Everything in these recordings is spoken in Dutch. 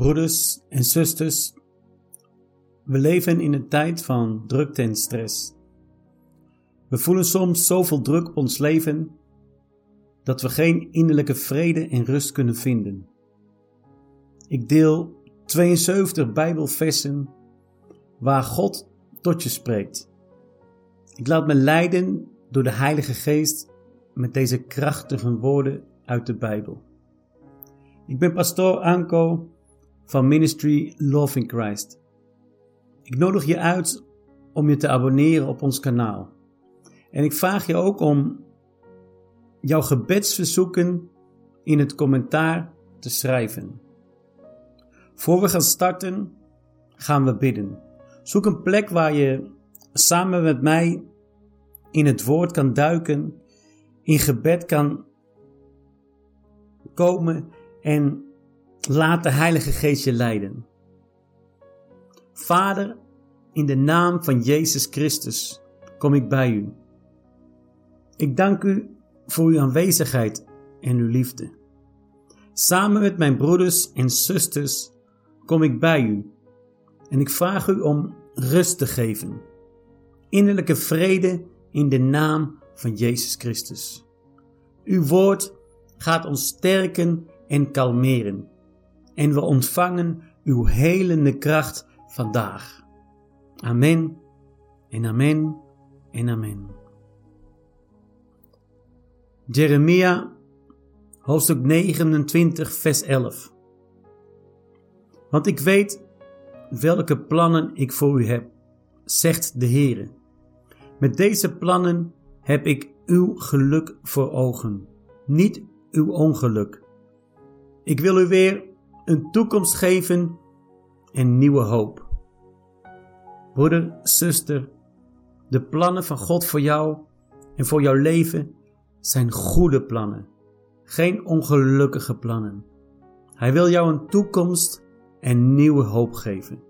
Broeders en zusters, we leven in een tijd van drukte en stress. We voelen soms zoveel druk op ons leven dat we geen innerlijke vrede en rust kunnen vinden. Ik deel 72 Bijbelversen waar God tot je spreekt. Ik laat me leiden door de Heilige Geest met deze krachtige woorden uit de Bijbel. Ik ben pastoor Anko van Ministry Love in Christ. Ik nodig je uit om je te abonneren op ons kanaal. En ik vraag je ook om jouw gebedsverzoeken in het commentaar te schrijven. Voor we gaan starten, gaan we bidden. Zoek een plek waar je samen met mij in het woord kan duiken, in gebed kan komen en laat de Heilige Geest je leiden. Vader, in de naam van Jezus Christus kom ik bij u. Ik dank u voor uw aanwezigheid en uw liefde. Samen met mijn broeders en zusters kom ik bij u en ik vraag u om rust te geven, innerlijke vrede in de naam van Jezus Christus. Uw woord gaat ons sterken en kalmeren en we ontvangen uw helende kracht vandaag. Amen en amen en amen. Jeremia, hoofdstuk 29, vers 11. Want ik weet welke plannen ik voor u heb, zegt de Heere. Met deze plannen heb ik uw geluk voor ogen, niet uw ongeluk. Ik wil u weer een toekomst geven en nieuwe hoop. Broeder, zuster, de plannen van God voor jou en voor jouw leven zijn goede plannen, geen ongelukkige plannen. Hij wil jou een toekomst en nieuwe hoop geven.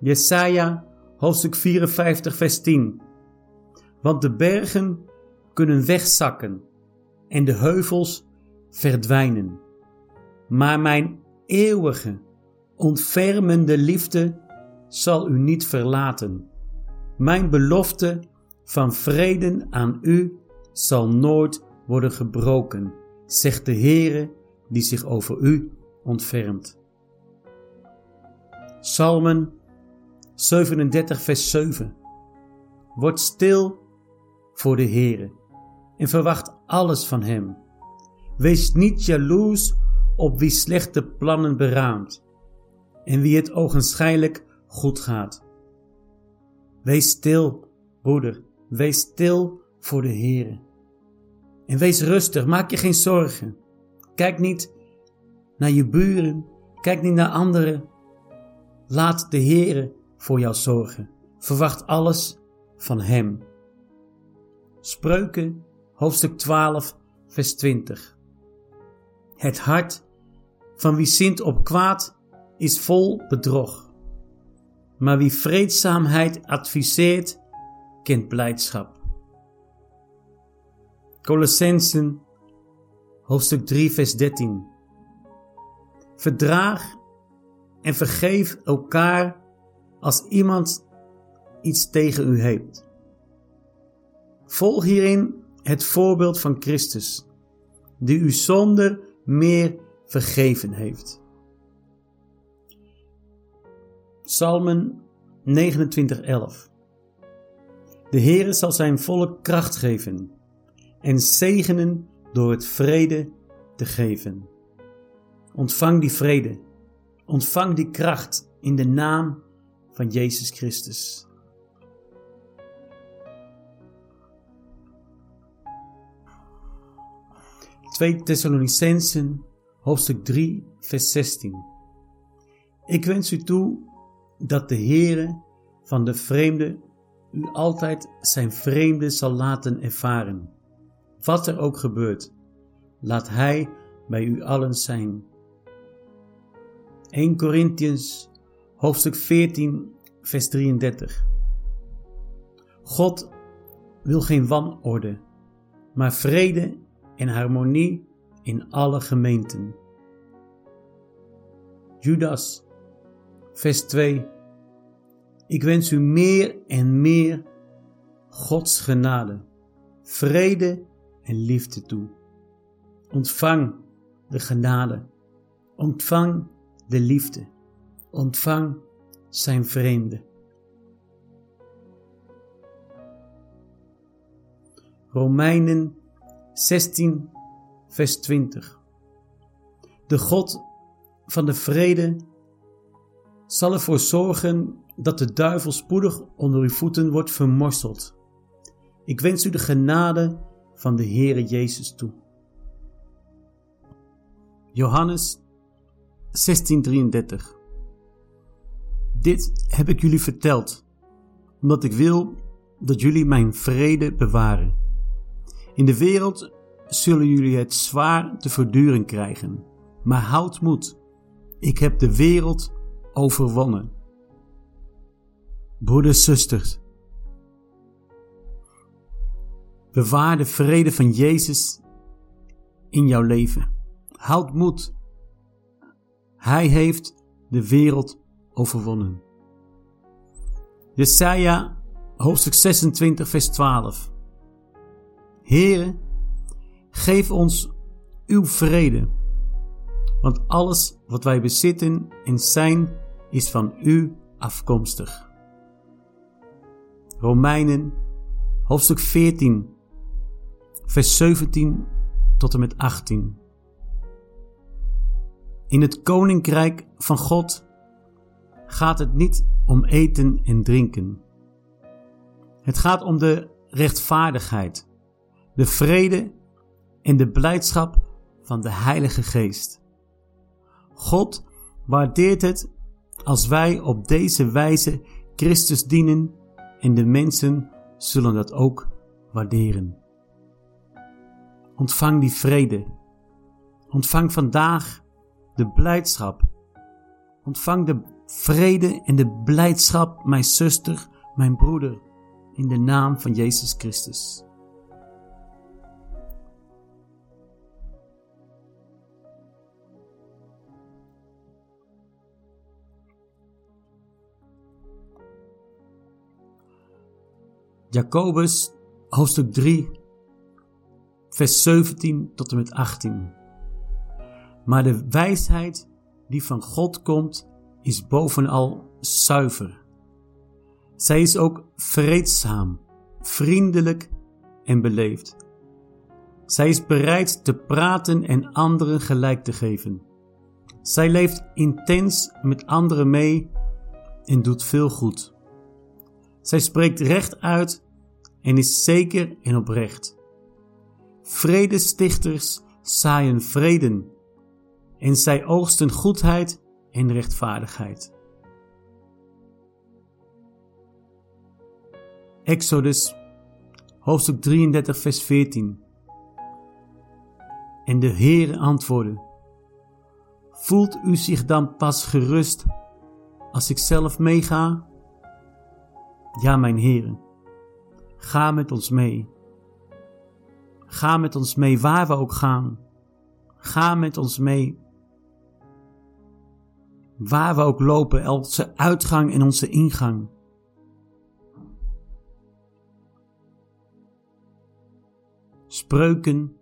Jesaja hoofdstuk 54 vers 10 Want de bergen kunnen wegzakken en de heuvels verdwijnen. Maar mijn eeuwige, ontfermende liefde zal u niet verlaten. Mijn belofte van vrede aan u zal nooit worden gebroken, zegt de Heere die zich over u ontfermt. Psalmen 37 vers 7 Word stil voor de Heere en verwacht alles van Hem. Wees niet jaloers op wie slechte plannen beraamt en wie het ogenschijnlijk goed gaat. Wees stil, broeder, wees stil voor de Heere. En wees rustig, maak je geen zorgen. Kijk niet naar je buren, kijk niet naar anderen. Laat de Heere voor jou zorgen. Verwacht alles van Hem. Spreuken, hoofdstuk 12, vers 20. Het hart van wie zint op kwaad is vol bedrog. Maar wie vreedzaamheid adviseert, kent blijdschap. Colossensen, hoofdstuk 3, vers 13. Verdraag en vergeef elkaar als iemand iets tegen u heeft. Volg hierin het voorbeeld van Christus, die u zonder meer vergeven heeft. Psalmen 29:11 De Heere zal zijn volk kracht geven en zegenen door het vrede te geven. Ontvang die vrede, ontvang die kracht in de naam van Jezus Christus. Twee Thessalonicensen, hoofdstuk 3, vers 16. Ik wens u toe dat de Heere van de vreemde u altijd zijn vreemde zal laten ervaren. Wat er ook gebeurt, laat Hij bij u allen zijn. 1 Corinthians hoofdstuk 14 vers 33 God wil geen wanorde, maar vrede en harmonie in alle gemeenten. Judas, vers 2. Ik wens u meer en meer Gods genade, vrede en liefde toe. Ontvang de genade, ontvang de liefde, ontvang zijn vreemde. Romeinen 16, vers 20. De God van de vrede zal ervoor zorgen dat de duivel spoedig onder uw voeten wordt vermorseld. Ik wens u de genade van de Heere Jezus toe. Johannes 16:33 Dit heb ik jullie verteld, omdat ik wil dat jullie mijn vrede bewaren. In de wereld zullen jullie het zwaar te verduren krijgen, maar houd moed. Ik heb de wereld overwonnen. Broeders, zusters, bewaar de vrede van Jezus in jouw leven. Houd moed. Hij heeft de wereld overwonnen. Jesaja hoofdstuk 26 vers 12 Heere, geef ons uw vrede, want alles wat wij bezitten en zijn is van u afkomstig. Romeinen, hoofdstuk 14, vers 17 tot en met 18. In het koninkrijk van God gaat het niet om eten en drinken. Het gaat om de rechtvaardigheid de vrede en de blijdschap van de Heilige Geest. God waardeert het als wij op deze wijze Christus dienen en de mensen zullen dat ook waarderen. Ontvang die vrede. Ontvang vandaag de blijdschap. Ontvang de vrede en de blijdschap, mijn zuster, mijn broeder, in de naam van Jezus Christus. Jacobus hoofdstuk 3, vers 17 tot en met 18. Maar de wijsheid die van God komt, is bovenal zuiver. Zij is ook vreedzaam, vriendelijk en beleefd. Zij is bereid te praten en anderen gelijk te geven. Zij leeft intens met anderen mee en doet veel goed. Zij spreekt recht uit en is zeker en oprecht. Vredestichters zaaien vreden en zij oogsten goedheid en rechtvaardigheid. Exodus hoofdstuk 33 vers 14 En de Heere antwoordde, Voelt u zich dan pas gerust als ik zelf meega? Ja, mijn heren, ga met ons mee. Ga met ons mee waar we ook gaan. Ga met ons mee. Waar we ook lopen, onze uitgang en onze ingang. Spreuken,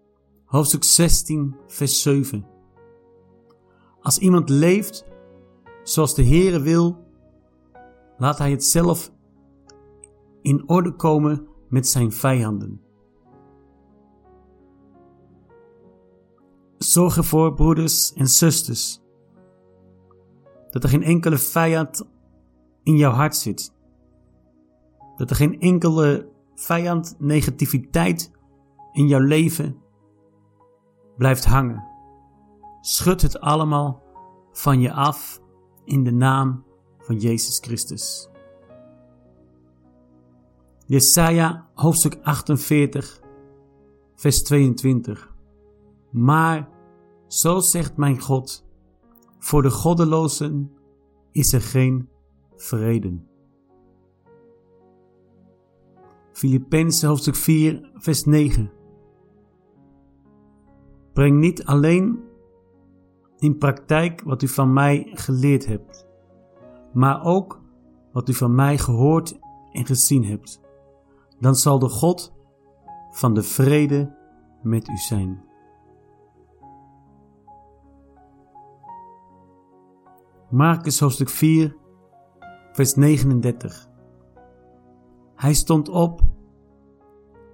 hoofdstuk 16, vers 7. Als iemand leeft zoals de Heere wil, laat hij het zelf in orde komen met zijn vijanden. Zorg ervoor, broeders en zusters, dat er geen enkele vijand in jouw hart zit. Dat er geen enkele vijand, negativiteit in jouw leven blijft hangen. Schud het allemaal van je af in de naam van Jezus Christus. Jesaja hoofdstuk 48, vers 22. Maar zo zegt mijn God, voor de goddelozen is er geen vrede. Filippenzen hoofdstuk 4, vers 9. Breng niet alleen in praktijk wat u van mij geleerd hebt, maar ook wat u van mij gehoord en gezien hebt. Dan zal de God van de vrede met u zijn. Marcus hoofdstuk 4, vers 39. Hij stond op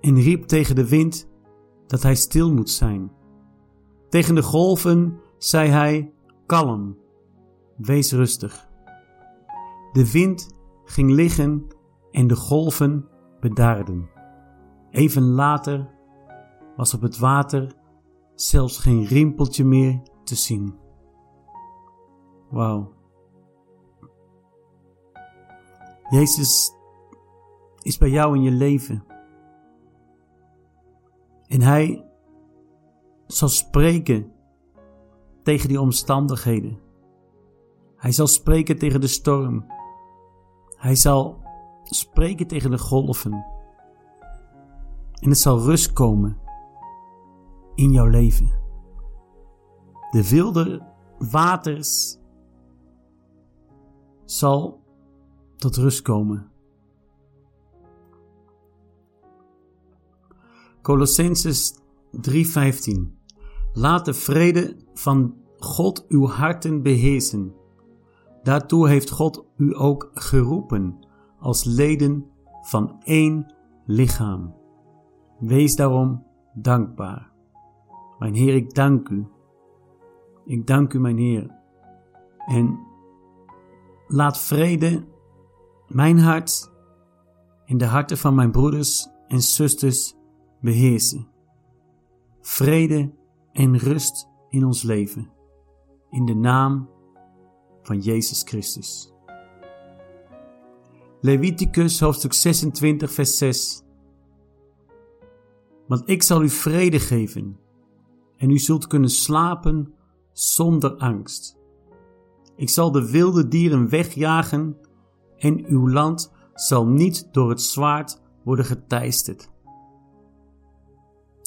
en riep tegen de wind dat hij stil moet zijn. Tegen de golven zei hij: Kalm, wees rustig. De wind ging liggen en de golven bedaarden. Even later was op het water zelfs geen rimpeltje meer te zien. Wauw. Jezus is bij jou in je leven. En Hij zal spreken tegen die omstandigheden. Hij zal spreken tegen de storm. Hij zal spreken tegen de golven. En het zal rust komen in jouw leven. De wilde waters zal tot rust komen. Colossenses 3:15 Laat de vrede van God uw harten beheersen. Daartoe heeft God u ook geroepen als leden van één lichaam. Wees daarom dankbaar. Mijn Heer, ik dank u. Ik dank u, mijn Heer. En laat vrede mijn hart en de harten van mijn broeders en zusters beheersen. Vrede en rust in ons leven. In de naam van Jezus Christus. Leviticus hoofdstuk 26, vers 6. Want ik zal u vrede geven en u zult kunnen slapen zonder angst. Ik zal de wilde dieren wegjagen en uw land zal niet door het zwaard worden geteisterd.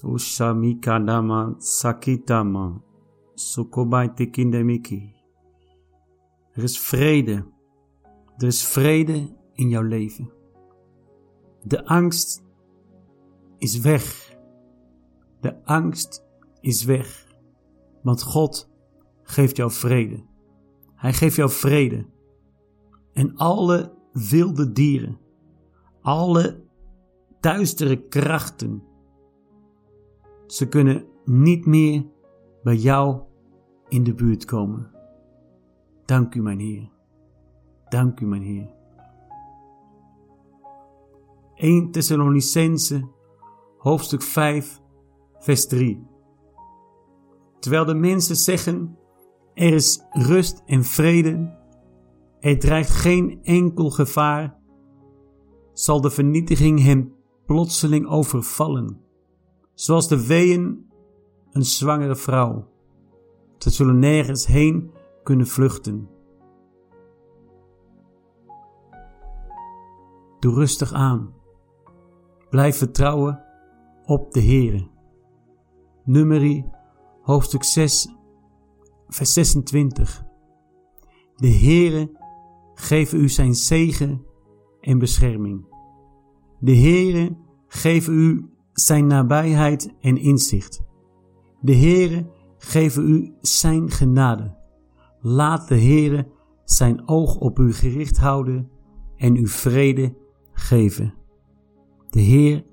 Ushamikadama Sakitama Sukobai. Er is vrede. Er is vrede in jouw leven. De angst is weg. De angst is weg. Want God geeft jou vrede. Hij geeft jou vrede. En alle wilde dieren, alle duistere krachten, ze kunnen niet meer bij jou in de buurt komen. Dank u, mijn Heer. Dank u, mijn Heer. 1 Thessalonicense, hoofdstuk 5, vers 3. Terwijl de mensen zeggen: Er is rust en vrede, er dreigt geen enkel gevaar, zal de vernietiging hem plotseling overvallen, zoals de weeën een zwangere vrouw. Ze zullen nergens heen kunnen vluchten. Doe rustig aan. Blijf vertrouwen op de Heere. Nummerie hoofdstuk 6 vers 26. De Heere geven u zijn zegen en bescherming. De Heere geven u zijn nabijheid en inzicht. De Heere geven u zijn genade. Laat de Heere zijn oog op u gericht houden en u vrede geven. De Heer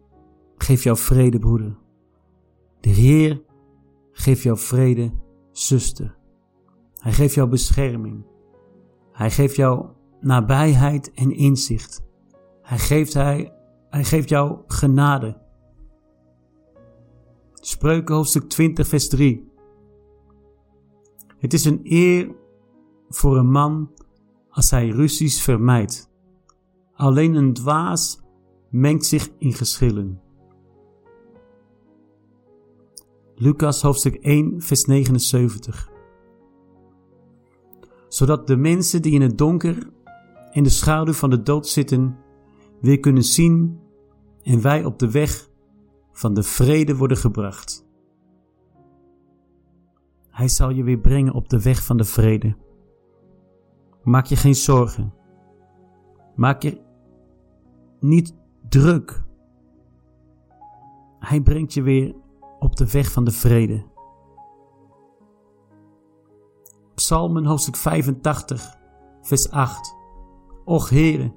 geeft jou vrede, broeder. De Heer geeft jou vrede, zuster. Hij geeft jou bescherming. Hij geeft jou nabijheid en inzicht. Hij geeft, hij, hij geeft jou genade. Spreuken hoofdstuk 20, vers 3. Het is een eer voor een man als hij ruzies vermijdt. Alleen een dwaas mengt zich in geschillen. Lucas hoofdstuk 1, vers 79. Zodat de mensen die in het donker in de schaduw van de dood zitten, weer kunnen zien en wij op de weg van de vrede worden gebracht. Hij zal je weer brengen op de weg van de vrede. Maak je geen zorgen. Maak je niet druk. Hij brengt je weer op de weg van de vrede. Psalmen hoofdstuk 85, vers 8. Och Heere,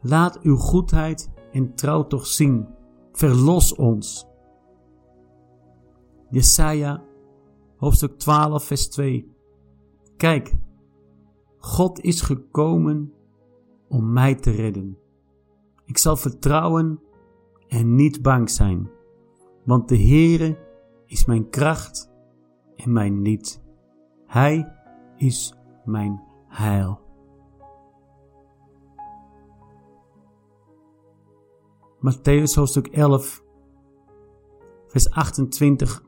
laat uw goedheid en trouw toch zien. Verlos ons. Jesaja hoofdstuk 12, vers 2. Kijk, God is gekomen om mij te redden. Ik zal vertrouwen en niet bang zijn, want de Heere is mijn kracht en mijn niet. Hij is mijn heil. Matthäus hoofdstuk 11, vers 28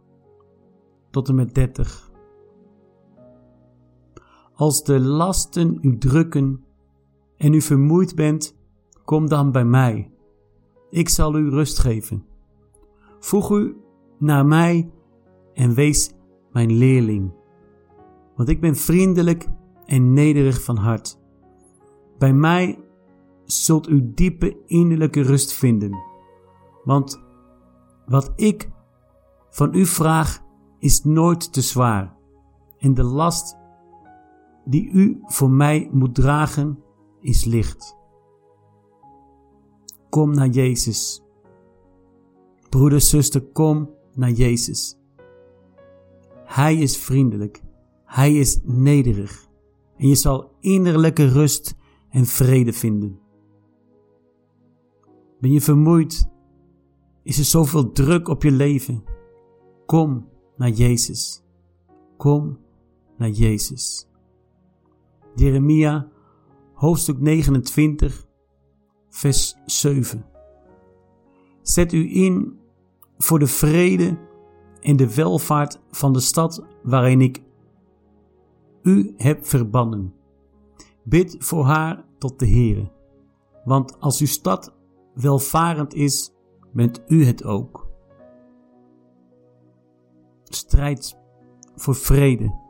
tot en met 30. Als de lasten u drukken en u vermoeid bent, kom dan bij mij. Ik zal u rust geven. Voeg u naar mij en wees mijn leerling. Want ik ben vriendelijk en nederig van hart. Bij mij zult u diepe innerlijke rust vinden. Want wat ik van u vraag is nooit te zwaar. En de last die u voor mij moet dragen is licht. Kom naar Jezus. Broeder, zuster, kom naar Jezus. Hij is vriendelijk. Hij is nederig. En je zal innerlijke rust en vrede vinden. Ben je vermoeid? Is er zoveel druk op je leven? Kom naar Jezus. Kom naar Jezus. Jeremia, hoofdstuk 29, vers 7. Zet u in voor de vrede en de welvaart van de stad waarin ik u heb verbannen. Bid voor haar tot de Heere, want als uw stad welvarend is, bent u het ook. Strijd voor vrede.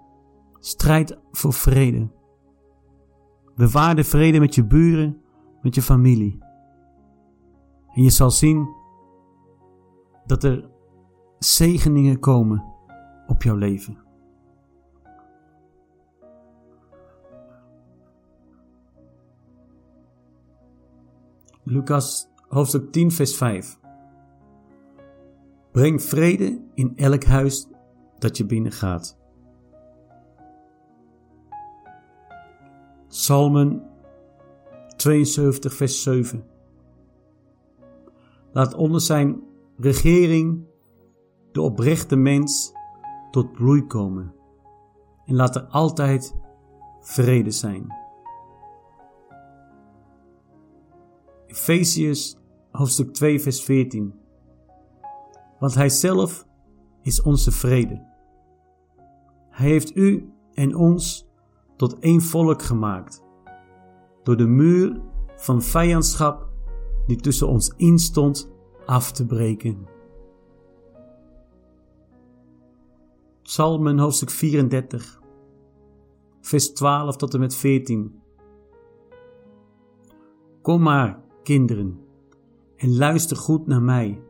Strijd voor vrede. Bewaar de vrede met je buren, met je familie. En je zal zien dat er zegeningen komen op jouw leven. Lucas hoofdstuk 10, vers 5. Breng vrede in elk huis dat je binnengaat. Psalmen 72, vers 7. Laat onder zijn regering de oprechte mens tot bloei komen en laat er altijd vrede zijn. Efeziërs hoofdstuk 2 vers 14 Want hij zelf is onze vrede. Hij heeft u en ons tot één volk gemaakt, door de muur van vijandschap die tussen ons instond af te breken. Psalmen hoofdstuk 34, vers 12 tot en met 14. Kom maar, kinderen, en luister goed naar mij.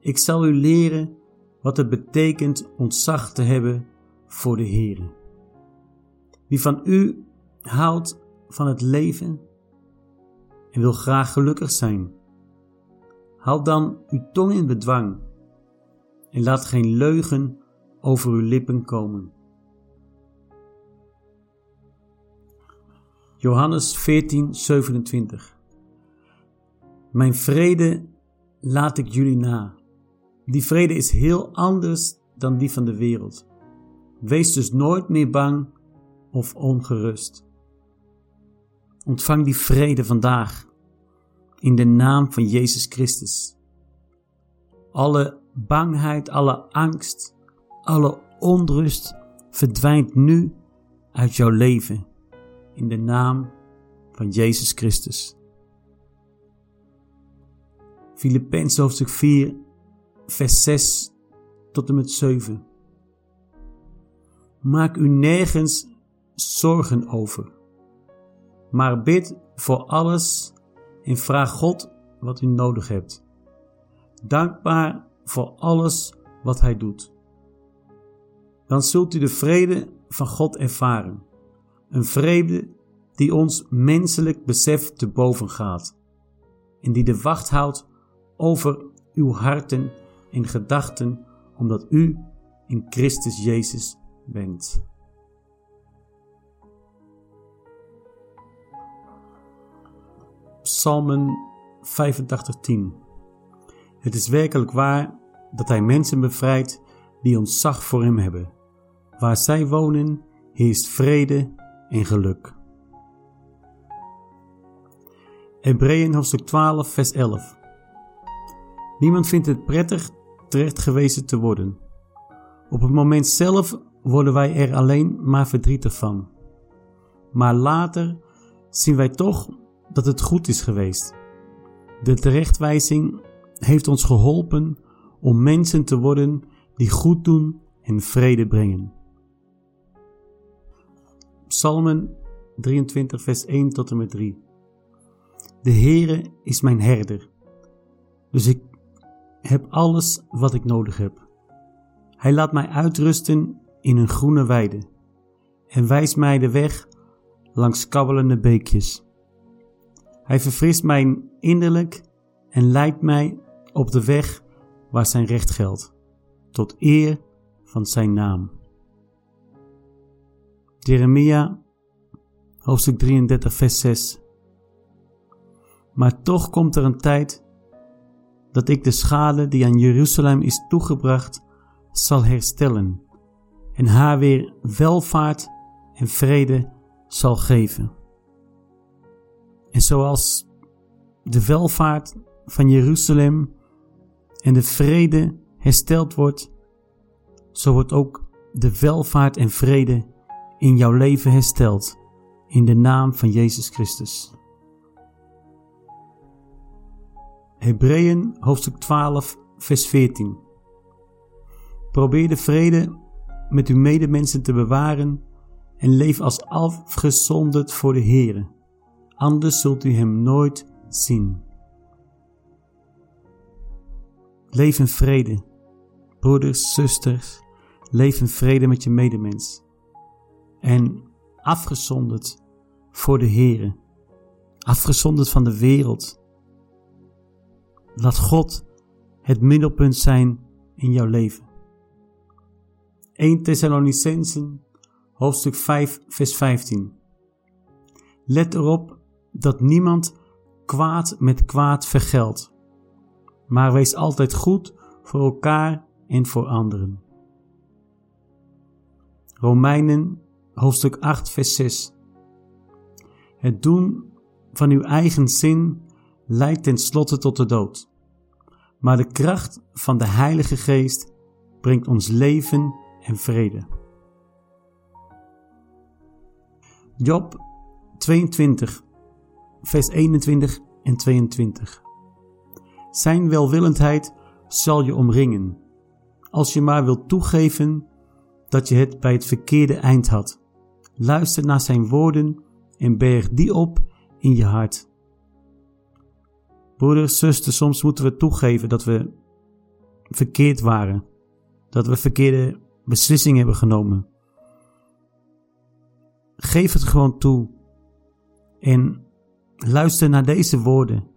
Ik zal u leren wat het betekent ontzag te hebben voor de Heer. Wie van u houdt van het leven en wil graag gelukkig zijn, houd dan uw tong in bedwang en laat geen leugen over uw lippen komen. Johannes 14, 27 Mijn vrede laat ik jullie na. Die vrede is heel anders dan die van de wereld. Wees dus nooit meer bang of ongerust. Ontvang die vrede vandaag in de naam van Jezus Christus. Alle bangheid, alle angst, alle onrust verdwijnt nu uit jouw leven in de naam van Jezus Christus. Filippenzen hoofdstuk 4, vers 6 tot en met 7. Maak u nergens zorgen over. Maar bid voor alles en vraag God wat u nodig hebt. Dankbaar voor alles wat Hij doet. Dan zult u de vrede van God ervaren. Een vrede die ons menselijk besef te boven gaat. En die de wacht houdt over uw harten en gedachten, omdat u in Christus Jezus bent. Psalmen 85:10 Het is werkelijk waar dat Hij mensen bevrijdt die ontzag voor Hem hebben. Waar zij wonen, heerst vrede en geluk. Hebreeën hoofdstuk 12, vers 11. Niemand vindt het prettig terecht gewezen te worden. Op het moment zelf worden wij er alleen maar verdrietig van. Maar later zien wij toch dat het goed is geweest. De terechtwijzing heeft ons geholpen om mensen te worden die goed doen en vrede brengen. Psalmen 23, vers 1 tot en met 3. De Heere is mijn herder, dus ik heb alles wat ik nodig heb. Hij laat mij uitrusten in een groene weide en wijst mij de weg langs kabbelende beekjes. Hij verfrist mijn innerlijk en leidt mij op de weg waar zijn recht geldt, tot eer van zijn naam. Jeremia, hoofdstuk 33, vers 6. Maar toch komt er een tijd dat ik de schade die aan Jeruzalem is toegebracht zal herstellen en haar weer welvaart en vrede zal geven. En zoals de welvaart van Jeruzalem en de vrede hersteld wordt, zo wordt ook de welvaart en vrede in jouw leven hersteld. In de naam van Jezus Christus. Hebreeën hoofdstuk 12, vers 14. Probeer de vrede met uw medemensen te bewaren en leef als afgezonderd voor de Heere. Anders zult u hem nooit zien. Leef in vrede. Broeders, zusters, leef in vrede met je medemens. En afgezonderd voor de Heere. Afgezonderd van de wereld Laat God het middelpunt zijn in jouw leven. 1 Thessalonicensen, hoofdstuk 5, vers 15. Let erop dat niemand kwaad met kwaad vergeldt, maar wees altijd goed voor elkaar en voor anderen. Romeinen, hoofdstuk 8, vers 6. Het doen van uw eigen zin leidt tenslotte tot de dood. Maar de kracht van de Heilige Geest brengt ons leven en vrede. Job 22, vers 21 en 22. Zijn welwillendheid zal je omringen, als je maar wilt toegeven dat je het bij het verkeerde eind had. Luister naar zijn woorden en berg die op in je hart. Broeders, zusters, soms moeten we toegeven dat we verkeerd waren. Dat we verkeerde beslissingen hebben genomen. Geef het gewoon toe. En luister naar deze woorden.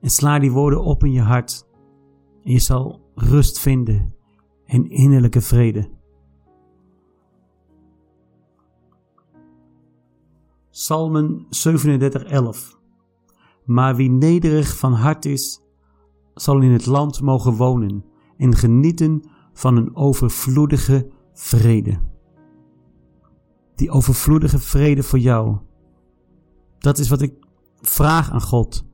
En sla die woorden op in je hart. En je zal rust vinden en innerlijke vrede. Psalmen 37, 11 maar wie nederig van hart is, zal in het land mogen wonen en genieten van een overvloedige vrede. Die overvloedige vrede voor jou. Dat is wat ik vraag aan God.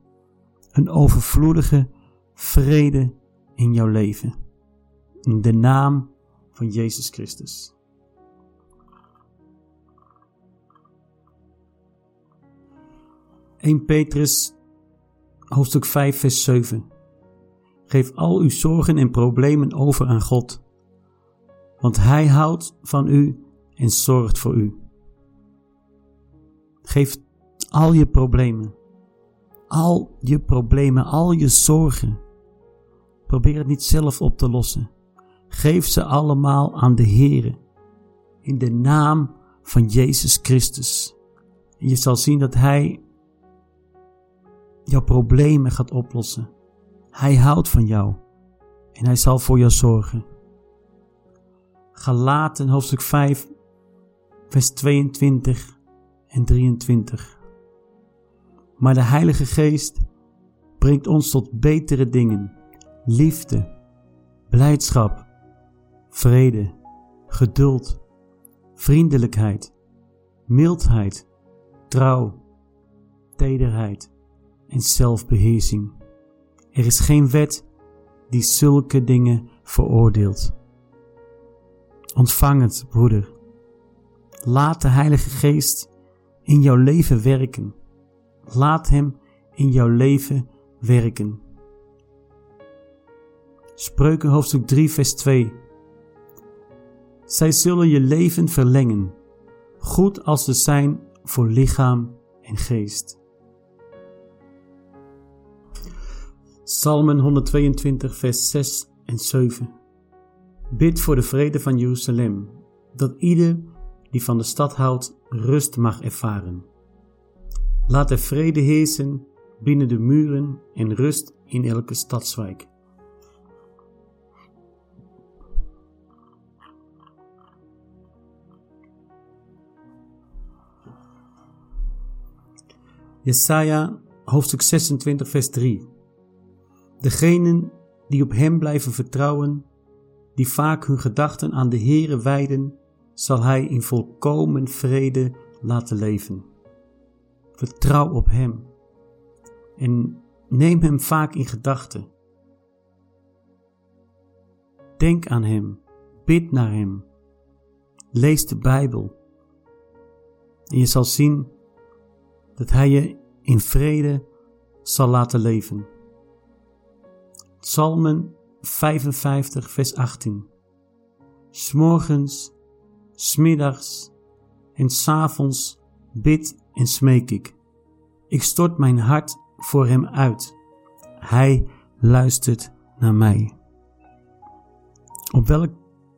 Een overvloedige vrede in jouw leven. In de naam van Jezus Christus. In Petrus hoofdstuk 5, vers 7. Geef al uw zorgen en problemen over aan God, want Hij houdt van u en zorgt voor u. Geef al je problemen, al je problemen, al je zorgen. Probeer het niet zelf op te lossen. Geef ze allemaal aan de Heere. In de naam van Jezus Christus. En je zal zien dat Hij jouw problemen gaat oplossen. Hij houdt van jou en Hij zal voor jou zorgen. Galaten hoofdstuk 5, vers 22 en 23. Maar de Heilige Geest brengt ons tot betere dingen, liefde, blijdschap, vrede, geduld, vriendelijkheid, mildheid, trouw, tederheid en zelfbeheersing. Er is geen wet die zulke dingen veroordeelt. Ontvang het, broeder. Laat de Heilige Geest in jouw leven werken. Laat Hem in jouw leven werken. Spreuken hoofdstuk 3, vers 2. Zij zullen je leven verlengen, goed als ze zijn voor lichaam en geest. Psalmen 122, vers 6 en 7. Bid voor de vrede van Jeruzalem, dat ieder die van de stad houdt rust mag ervaren. Laat er vrede heersen binnen de muren en rust in elke stadswijk. Jesaja hoofdstuk 26 vers 3 Degenen die op Hem blijven vertrouwen, die vaak hun gedachten aan de Heere wijden, zal Hij in volkomen vrede laten leven. Vertrouw op Hem en neem Hem vaak in gedachten. Denk aan Hem, bid naar Hem, lees de Bijbel en je zal zien dat Hij je in vrede zal laten leven. Psalmen 55, vers 18. S'morgens, smiddags en s'avonds bid en smeek ik. Ik stort mijn hart voor hem uit. Hij luistert naar mij. Op welk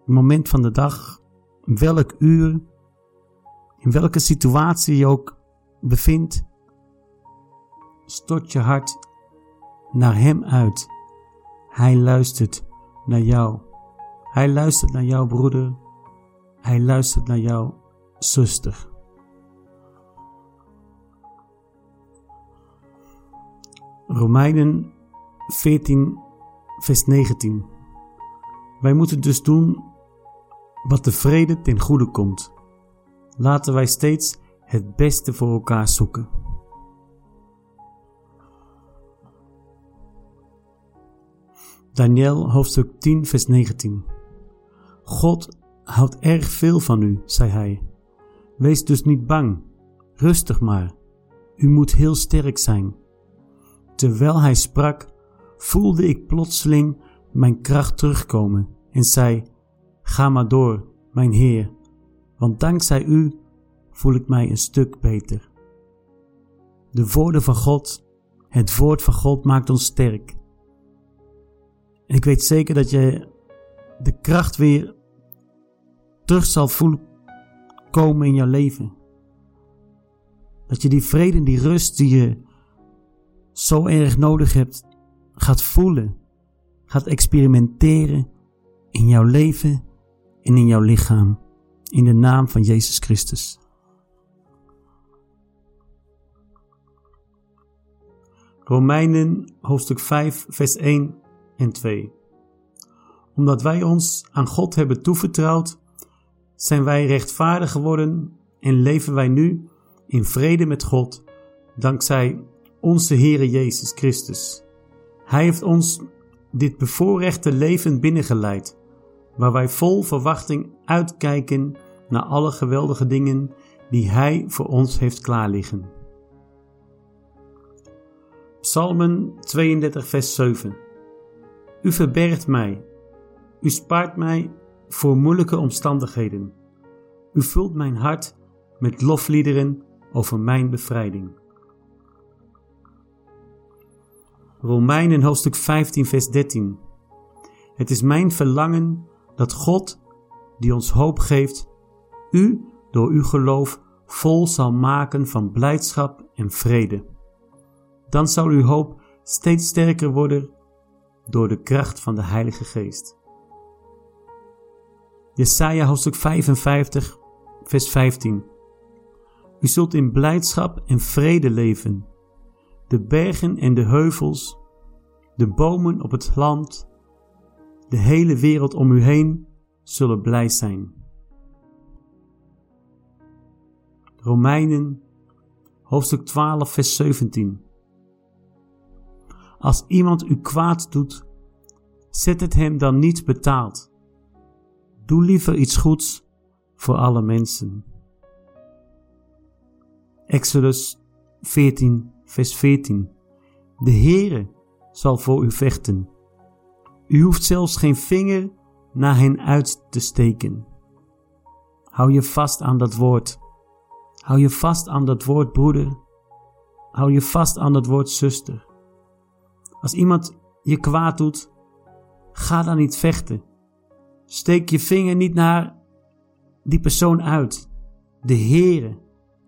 moment van de dag, welk uur, in welke situatie je ook bevindt, stort je hart naar hem uit hij luistert naar jou. Hij luistert naar jouw broeder. Hij luistert naar jouw zuster. Romeinen 14, vers 19. Wij moeten dus doen wat de vrede ten goede komt. Laten wij steeds het beste voor elkaar zoeken. Daniel hoofdstuk 10, vers 19. God houdt erg veel van u, zei hij. Wees dus niet bang, rustig maar. U moet heel sterk zijn. Terwijl hij sprak, voelde ik plotseling mijn kracht terugkomen en zei: Ga maar door, mijn Heer, want dankzij u voel ik mij een stuk beter. De woorden van God, het woord van God maakt ons sterk. En ik weet zeker dat je de kracht weer terug zal voelen komen in jouw leven. Dat je die vrede en die rust die je zo erg nodig hebt, gaat voelen, gaat experimenteren in jouw leven en in jouw lichaam. In de naam van Jezus Christus. Romeinen hoofdstuk 5, vers 1 en 2. Omdat wij ons aan God hebben toevertrouwd, zijn wij rechtvaardig geworden en leven wij nu in vrede met God, dankzij onze Heere Jezus Christus. Hij heeft ons dit bevoorrechte leven binnengeleid, waar wij vol verwachting uitkijken naar alle geweldige dingen die Hij voor ons heeft klaarliggen. Psalmen 32, vers 7. U verbergt mij. U spaart mij voor moeilijke omstandigheden. U vult mijn hart met lofliederen over mijn bevrijding. Romeinen hoofdstuk 15, vers 13. Het is mijn verlangen dat God, die ons hoop geeft, u door uw geloof vol zal maken van blijdschap en vrede. Dan zal uw hoop steeds sterker worden door de kracht van de Heilige Geest. Jesaja hoofdstuk 55, vers 15. U zult in blijdschap en vrede leven. De bergen en de heuvels, de bomen op het land, de hele wereld om u heen zullen blij zijn. Romeinen hoofdstuk 12 vers 17. Als iemand u kwaad doet, zet het hem dan niet betaald. Doe liever iets goeds voor alle mensen. Exodus 14 vers 14. De Heere zal voor u vechten. U hoeft zelfs geen vinger naar hen uit te steken. Hou je vast aan dat woord. Hou je vast aan dat woord broeder. Hou je vast aan dat woord zuster. Als iemand je kwaad doet, ga dan niet vechten. Steek je vinger niet naar die persoon uit. De Heere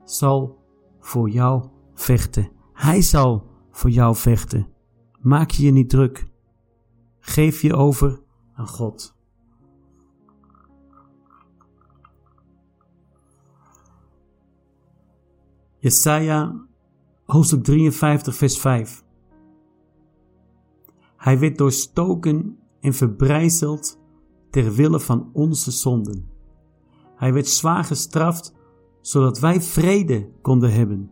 zal voor jou vechten. Hij zal voor jou vechten. Maak je je niet druk. Geef je over aan God. Jesaja hoofdstuk 53 vers 5 Hij werd doorstoken en verbrijzeld ter wille van onze zonden. Hij werd zwaar gestraft, zodat wij vrede konden hebben.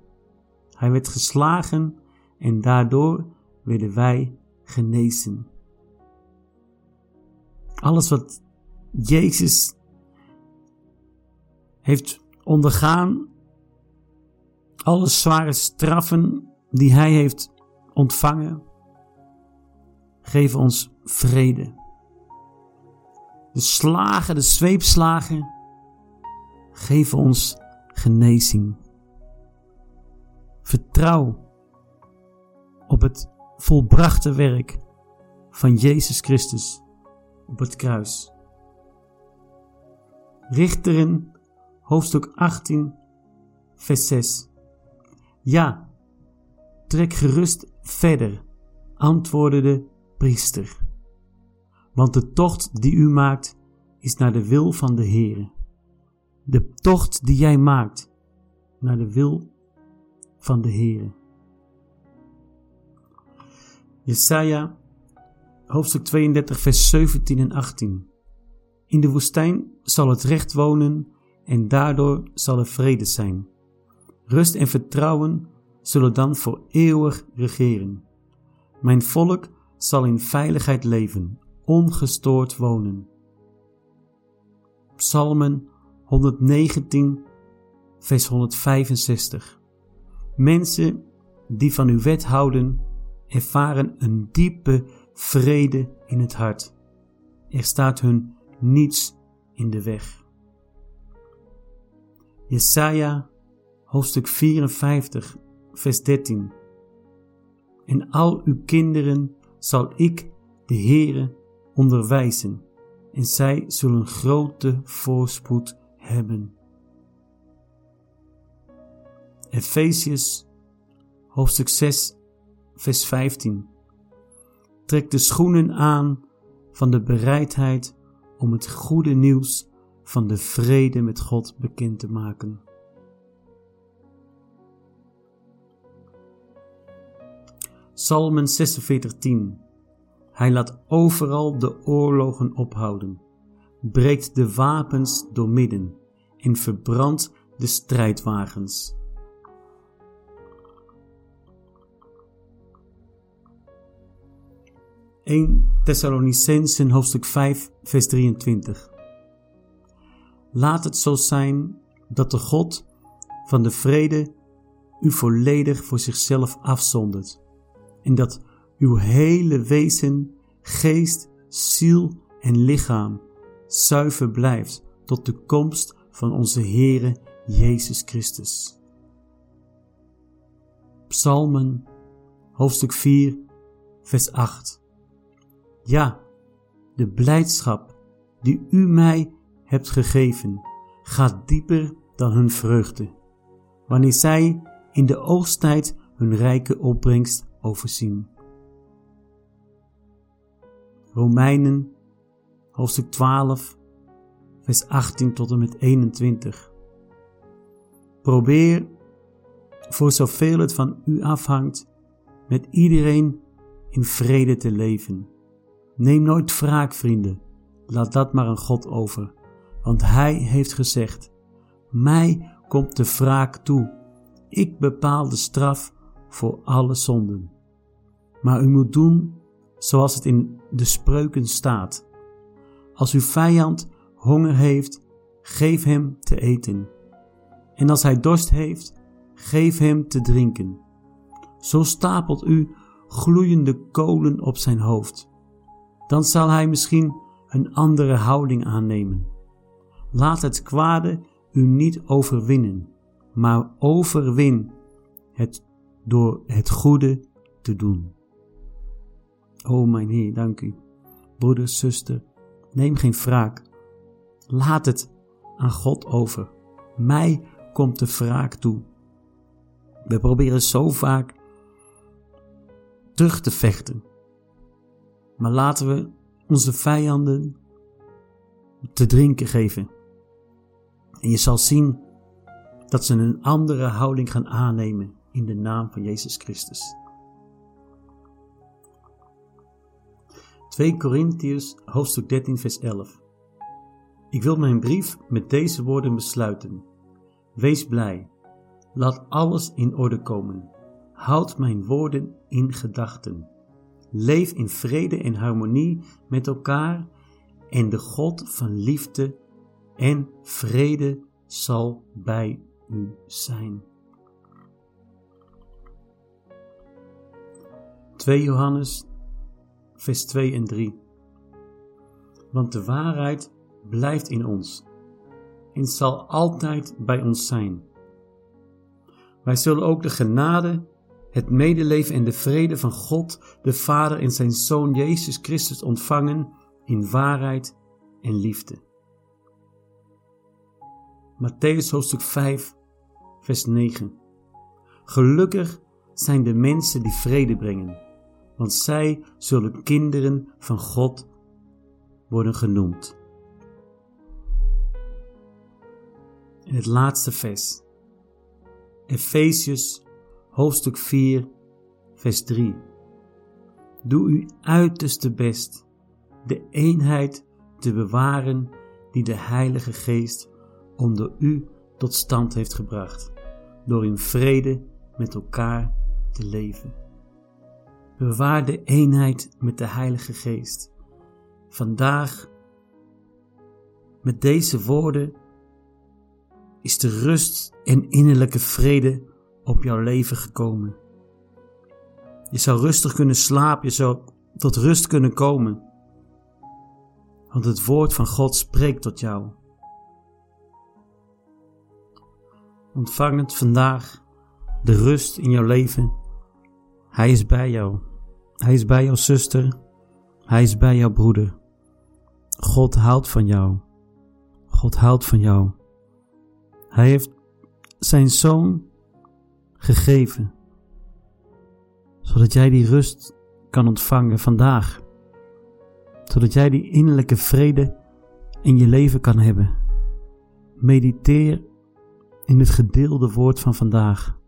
Hij werd geslagen en daardoor werden wij genezen. Alles wat Jezus heeft ondergaan, alle zware straffen die hij heeft ontvangen, geven ons vrede. De slagen, de zweepslagen, geven ons genezing. Vertrouw op het volbrachte werk van Jezus Christus op het kruis. Richteren, hoofdstuk 18, vers 6. Ja, trek gerust verder, antwoordde de priester. Want de tocht die u maakt is naar de wil van de Heere. De tocht die jij maakt naar de wil van de Heere. Jesaja hoofdstuk 32 vers 17 en 18. In de woestijn zal het recht wonen en daardoor zal er vrede zijn. Rust en vertrouwen zullen dan voor eeuwig regeren. Mijn volk zal in veiligheid leven, ongestoord wonen. Psalmen 119, vers 165. Mensen die van uw wet houden, ervaren een diepe vrede in het hart. Er staat hun niets in de weg. Jesaja hoofdstuk 54 vers 13 En al uw kinderen zal ik, de Heere, onderwijzen en zij zullen grote voorspoed hebben. Efesius hoofdstuk 6 vers 15 Trek de schoenen aan van de bereidheid om het goede nieuws van de vrede met God bekend te maken. Psalmen 46:10 Hij laat overal de oorlogen ophouden, breekt de wapens doormidden en verbrandt de strijdwagens. 1 Thessalonicensen hoofdstuk 5 vers 23. Laat het zo zijn dat de God van de vrede u volledig voor zichzelf afzondert en dat uw hele wezen, geest, ziel en lichaam zuiver blijft tot de komst van onze Heere Jezus Christus. Psalmen, hoofdstuk 4, vers 8. Ja, de blijdschap die u mij hebt gegeven, gaat dieper dan hun vreugde, wanneer zij in de oogsttijd hun rijke opbrengst overzien. Romeinen, hoofdstuk 12, vers 18 tot en met 21. Probeer, voor zoveel het van u afhangt, met iedereen in vrede te leven. Neem nooit wraak, vrienden, laat dat maar aan God over, want Hij heeft gezegd: Mij komt de wraak toe, ik bepaal de straf voor alle zonden. Maar u moet doen zoals het in de spreuken staat. Als uw vijand honger heeft, geef hem te eten. En als hij dorst heeft, geef hem te drinken. Zo stapelt u gloeiende kolen op zijn hoofd. Dan zal hij misschien een andere houding aannemen. Laat het kwade u niet overwinnen, maar overwin het door het goede te doen. O mijn Heer, dank u. Broeder, zuster, neem geen wraak. Laat het aan God over. Mij komt de wraak toe. We proberen zo vaak terug te vechten. Maar laten we onze vijanden te drinken geven. En je zal zien dat ze een andere houding gaan aannemen in de naam van Jezus Christus. 2 Korintiërs hoofdstuk 13 vers 11 Ik wil mijn brief met deze woorden besluiten. Wees blij. Laat alles in orde komen. Houd mijn woorden in gedachten. Leef in vrede en harmonie met elkaar en de God van liefde en vrede zal bij u zijn. 2 Johannes, vers 2 en 3. Want de waarheid blijft in ons en zal altijd bij ons zijn. Wij zullen ook de genade, het medeleven en de vrede van God, de Vader en zijn Zoon Jezus Christus ontvangen in waarheid en liefde. Matthäus hoofdstuk 5, vers 9. Gelukkig zijn de mensen die vrede brengen want zij zullen kinderen van God worden genoemd. En het laatste vers. Efesius hoofdstuk 4, vers 3. Doe uw uiterste best de eenheid te bewaren die de Heilige Geest onder u tot stand heeft gebracht, door in vrede met elkaar te leven. Bewaar de eenheid met de Heilige Geest. Vandaag, met deze woorden, is de rust en innerlijke vrede op jouw leven gekomen. Je zou rustig kunnen slapen, je zou tot rust kunnen komen. Want het woord van God spreekt tot jou. Ontvang het vandaag, de rust in jouw leven hij is bij jou. Hij is bij jouw zuster. Hij is bij jouw broeder. God houdt van jou. God houdt van jou. Hij heeft zijn zoon gegeven, zodat jij die rust kan ontvangen vandaag, zodat jij die innerlijke vrede in je leven kan hebben. Mediteer in het gedeelde woord van vandaag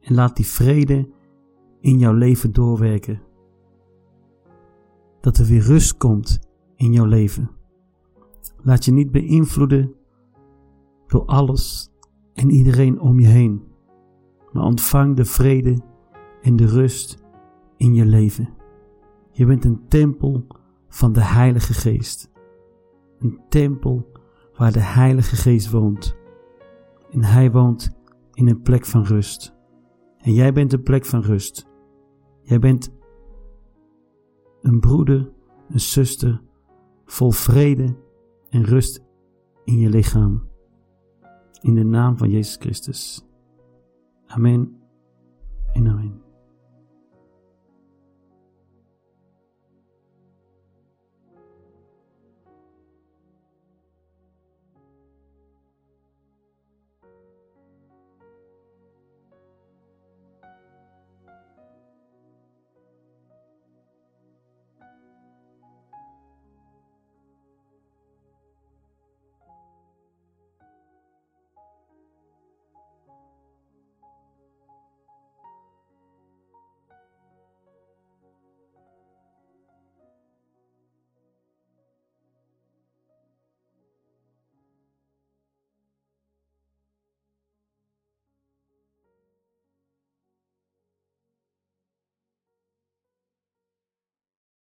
en laat die vrede in jouw leven doorwerken. Dat er weer rust komt in jouw leven. Laat je niet beïnvloeden door alles en iedereen om je heen, maar ontvang de vrede en de rust in je leven. Je bent een tempel van de Heilige Geest. Een tempel waar de Heilige Geest woont. En Hij woont in een plek van rust. En jij bent een plek van rust. Jij bent een broeder, een zuster, vol vrede en rust in je lichaam. In de naam van Jezus Christus. Amén en amén.